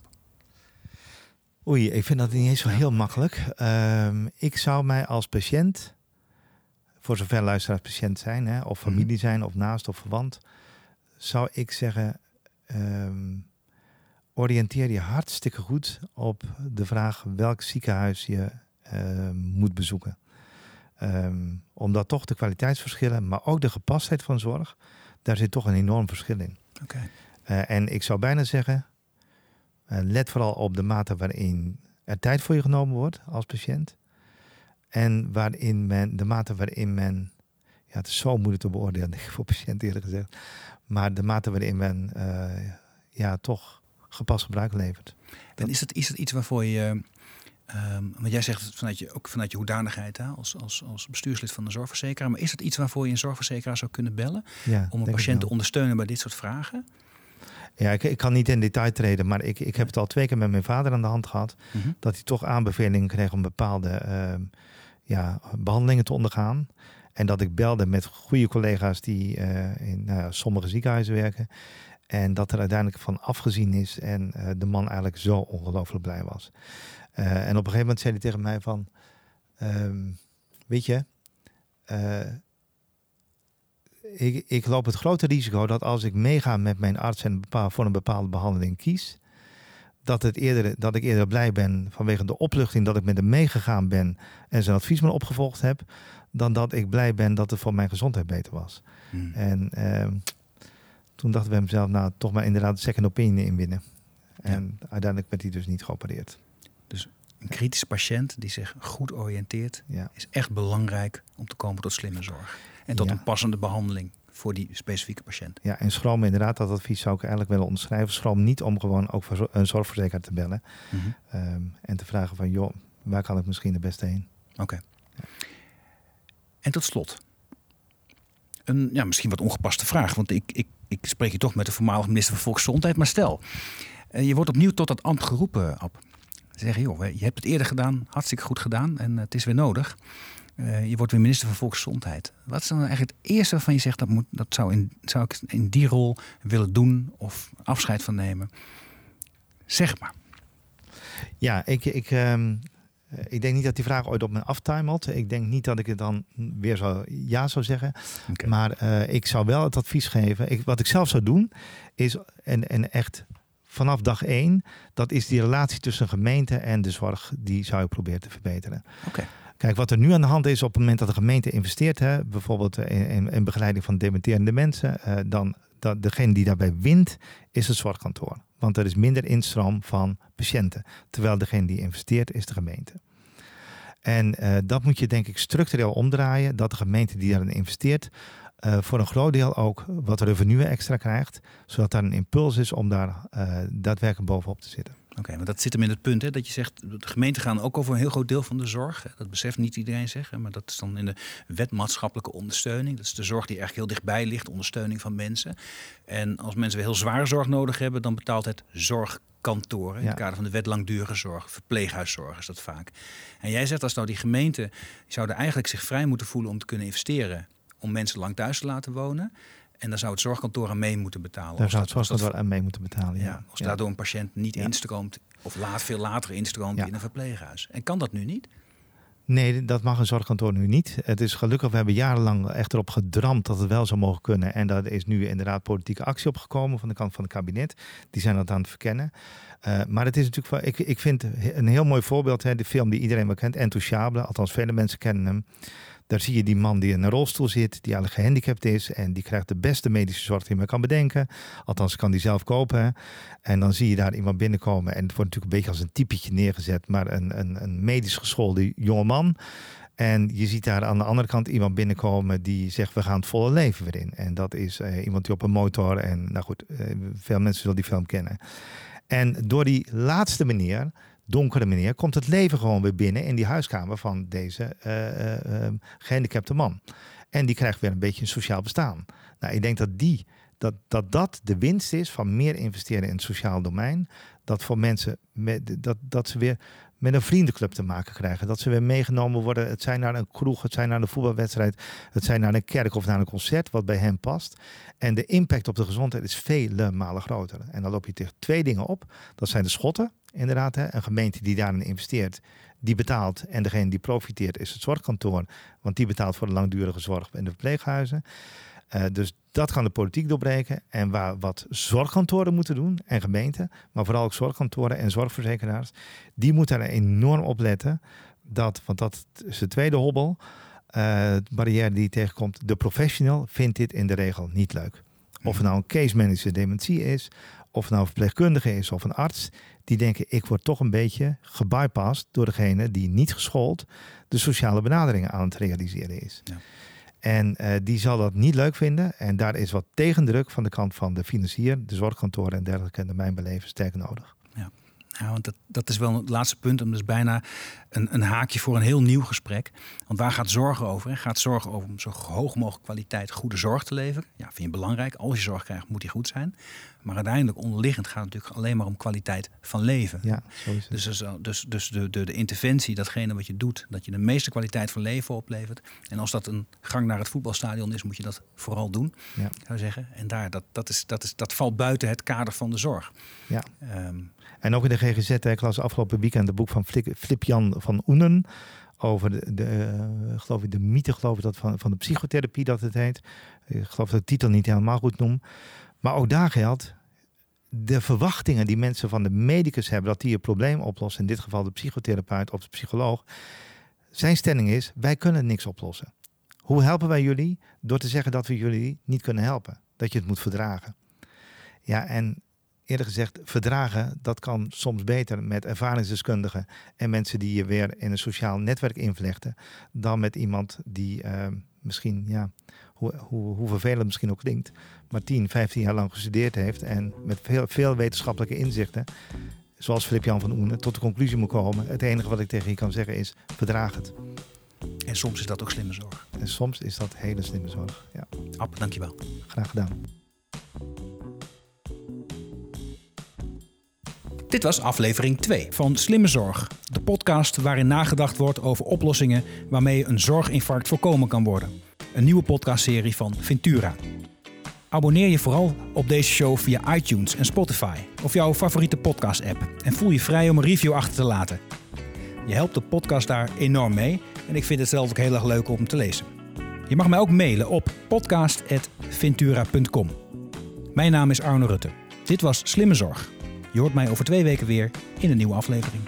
Oei, ik vind dat niet eens zo heel makkelijk. Ehm, ik zou mij als patiënt, voor zover luisteraars patiënt zijn, hè, of familie mhm. zijn, of naast of verwant, zou ik zeggen: ehm, oriënteer je hartstikke goed op de vraag welk ziekenhuis je uh, moet bezoeken. Um, omdat toch de kwaliteitsverschillen, maar ook de gepastheid van zorg, daar zit toch een enorm verschil in. Okay. Uh, en ik zou bijna zeggen, uh, let vooral op de mate waarin er tijd voor je genomen wordt als patiënt. En waarin men, de mate waarin men, ja, het is zo moeilijk te beoordelen, voor patiënten eerlijk gezegd. Maar de mate waarin men ja, toch gepast gebruik levert. En is dat, is dat iets waarvoor je, um, want jij zegt het vanuit je, ook vanuit je hoedanigheid hè, als, als, als bestuurslid van de zorgverzekeraar, maar is dat iets waarvoor je een zorgverzekeraar zou kunnen bellen ja, om een patiënt te ondersteunen bij dit soort vragen? Ja, ik, ik, kan niet in detail treden, maar ik, ik heb het al twee keer met mijn vader aan de hand gehad. Mhm. Dat hij toch aanbevelingen kreeg om bepaalde uh, ja, behandelingen te ondergaan. En dat ik belde met goede collega's die uh, in uh, sommige ziekenhuizen werken. En dat er uiteindelijk van afgezien is en uh, de man eigenlijk zo ongelooflijk blij was. Uh, en op een gegeven moment zei hij tegen mij van, um, weet je, uh, ik, ik, loop het grote risico dat als ik meega met mijn arts en bepaal, voor een bepaalde behandeling kies, dat, het eerder, dat ik eerder blij ben vanwege de opluchting dat ik met hem meegegaan ben en zijn advies me opgevolgd heb, dan dat ik blij ben dat het voor mijn gezondheid beter was. Hmm. En ehm, toen dachten we hem zelf, nou toch maar inderdaad second opinion inwinnen. En uiteindelijk werd hij dus niet geopereerd. Dus een kritische patiënt die zich goed oriënteert, is echt belangrijk om te komen tot slimme zorg. En tot een passende behandeling voor die specifieke patiënt. Ja, en schroom inderdaad, dat advies zou ik eigenlijk willen onderschrijven. Schroom niet om gewoon ook een zorgverzekeraar te bellen. Mhm. Ehm, en te vragen van, joh, waar kan ik misschien het beste heen? Oké. En tot slot, een ja, misschien wat ongepaste vraag. Want ik, ik, ik spreek je toch met de voormalige minister van Volksgezondheid. Maar stel, eh, je wordt opnieuw tot dat ambt geroepen, Ab. Zeggen, joh, je hebt het eerder gedaan, hartstikke goed gedaan en het is weer nodig. Uh, je wordt weer minister van Volksgezondheid. Wat is dan eigenlijk het eerste waarvan je zegt dat, moet, dat zou, in, zou ik in die rol willen doen of afscheid van nemen? Zeg maar. Ja, ik, ik, um, eh, ik denk niet dat die vraag ooit op me aftimelt. Ik denk niet dat ik het dan weer zo ja zou zeggen. Maar uh, ik zou wel het advies geven. Ik, wat ik zelf zou doen, is en, en echt vanaf dag één, dat is die relatie tussen gemeente en de zorg, die zou ik proberen te verbeteren. Okay. Kijk, wat er nu aan de hand is op het moment dat de gemeente investeert, hè, bijvoorbeeld in, in, in begeleiding van dementerende mensen, uh, dan dat degene die daarbij wint, is het zorgkantoor. Want er is minder instroom van patiënten. Terwijl degene die investeert, is de gemeente. En uh, dat moet je denk ik structureel omdraaien. Dat de gemeente die daarin investeert, uh, voor een groot deel ook wat revenue extra krijgt. Zodat daar een impuls is om daar uh, daadwerkelijk bovenop te zitten. Oké, maar dat zit hem in het punt hè, dat je zegt, de gemeenten gaan ook over een heel groot deel van de zorg. Dat beseft niet iedereen zeggen, maar dat is dan in de wet maatschappelijke ondersteuning. Dat is de zorg die eigenlijk heel dichtbij ligt, ondersteuning van mensen. En als mensen weer heel zware zorg nodig hebben, dan betaalt het zorgkantoor. In het kader van de wet langdurige zorg, verpleeghuiszorg is dat vaak. En jij zegt als nou die gemeenten zouden eigenlijk zich vrij moeten voelen om te kunnen investeren om mensen lang thuis te laten wonen. En dan zou het zorgkantoor aan mee moeten betalen. Daar zou het zorgkantoor aan mee moeten betalen, ja. als daardoor een patiënt niet instroomt of laat, veel later instroomt in een verpleeghuis. En kan dat nu niet? Nee, dat mag een zorgkantoor nu niet. Het is gelukkig, we hebben jarenlang echt erop gedramd dat het wel zou mogen kunnen. En daar is nu inderdaad politieke actie op gekomen van de kant van het kabinet. Die zijn dat aan het verkennen. Uh, maar het is natuurlijk, ik, ik vind een heel mooi voorbeeld, hè, de film die iedereen wel kent, Entouchable. Althans, vele mensen kennen hem. Daar zie je die man die in een rolstoel zit, die eigenlijk gehandicapt is. En die krijgt de beste medische zorg die maar kan bedenken. Althans, kan die zelf kopen. En dan zie je daar iemand binnenkomen. En het wordt natuurlijk een beetje als een typetje neergezet. Maar een, een, een medisch geschoolde jongeman. En je ziet daar aan de andere kant iemand binnenkomen die zegt: We gaan het volle leven weer in. En dat is uh, iemand die op een motor. En nou goed, uh, veel mensen zullen die film kennen. En door die laatste meneer, donkere meneer, komt het leven gewoon weer binnen in die huiskamer van deze uh, gehandicapte man. En die krijgt weer een beetje een sociaal bestaan. Nou, ik denk dat die, dat, dat dat de winst is van meer investeren in het sociaal domein. Dat voor mensen, met, dat, dat ze weer met een vriendenclub te maken krijgen. Dat ze weer meegenomen worden. Het zijn naar een kroeg, het zijn naar een voetbalwedstrijd, het zijn naar een kerk of naar een concert, wat bij hen past. En de impact op de gezondheid is vele malen groter. En dan loop je tegen twee dingen op. Dat zijn de schotten, inderdaad. Hè. Een gemeente die daarin investeert, die betaalt. En degene die profiteert is het zorgkantoor. Want die betaalt voor de langdurige zorg in de verpleeghuizen. Uh, dus dat gaan de politiek doorbreken. En waar, wat zorgkantoren moeten doen, en gemeenten, maar vooral ook zorgkantoren en zorgverzekeraars, die moeten er enorm op letten. Dat, want dat is de tweede hobbel, uh, barrière die tegenkomt. De professional vindt dit in de regel niet leuk. Of het nou een case manager dementie is, of nou een verpleegkundige is of een arts, die denken ik word toch een beetje gebypast door degene die niet geschoold de sociale benaderingen aan het realiseren is. Ja. En uh, die zal dat niet leuk vinden. En daar is wat tegendruk van de kant van de financier, de zorgkantoren en dergelijke, in mijn beleven sterk nodig. Ja. Ja, want dat, dat is wel het laatste punt. En dus bijna een, een haakje voor een heel nieuw gesprek. Want waar gaat zorgen over? Hè? Gaat zorgen over om zo hoog mogelijk kwaliteit goede zorg te leveren? Ja, vind je belangrijk. Als je zorg krijgt, moet die goed zijn. Maar uiteindelijk onderliggend gaat het natuurlijk alleen maar om kwaliteit van leven. Ja, het. Dus, dus, dus de, de, de interventie, datgene wat je doet, dat je de meeste kwaliteit van leven oplevert. En als dat een gang naar het voetbalstadion is, moet je dat vooral doen, ja. zou zeggen. En daar, dat, dat, is, dat, is, dat valt buiten het kader van de zorg. Ja. Um, en ook in de GGZ, ik las afgelopen weekend het boek van Flip-Jan van Oenen over de, de uh, geloof ik, de mythe geloof ik dat van, van de psychotherapie dat het heet. Ik geloof dat ik de titel niet helemaal goed noem. Maar ook daar geldt, de verwachtingen die mensen van de medicus hebben dat die een probleem oplossen, in dit geval de psychotherapeut of de psycholoog, zijn stelling is, wij kunnen niks oplossen. Hoe helpen wij jullie? Door te zeggen dat we jullie niet kunnen helpen. Dat je het moet verdragen. Ja, en eerder gezegd, verdragen, dat kan soms beter met ervaringsdeskundigen en mensen die je weer in een sociaal netwerk invlechten, dan met iemand die uh, misschien, ja, hoe, hoe, hoe vervelend misschien ook klinkt, maar 10, 15 jaar lang gestudeerd heeft en met veel, veel wetenschappelijke inzichten, zoals Filip-Jan van Oenen, tot de conclusie moet komen. Het enige wat ik tegen je kan zeggen is, verdraag het. En soms is dat ook slimme zorg. En soms is dat hele slimme zorg, ja. App, dankjewel. Graag gedaan. Dit was aflevering 2 van Slimme Zorg, de podcast waarin nagedacht wordt over oplossingen waarmee een zorginfarct voorkomen kan worden. Een nieuwe podcastserie van Ventura. Abonneer je vooral op deze show via iTunes en Spotify of jouw favoriete podcast-app en voel je vrij om een review achter te laten. Je helpt de podcast daar enorm mee en ik vind het zelf ook heel erg leuk om te lezen. Je mag mij ook mailen op podcast.ventura.com. Mijn naam is Arno Rutte. Dit was Slimme Zorg. Je hoort mij over twee weken weer in een nieuwe aflevering.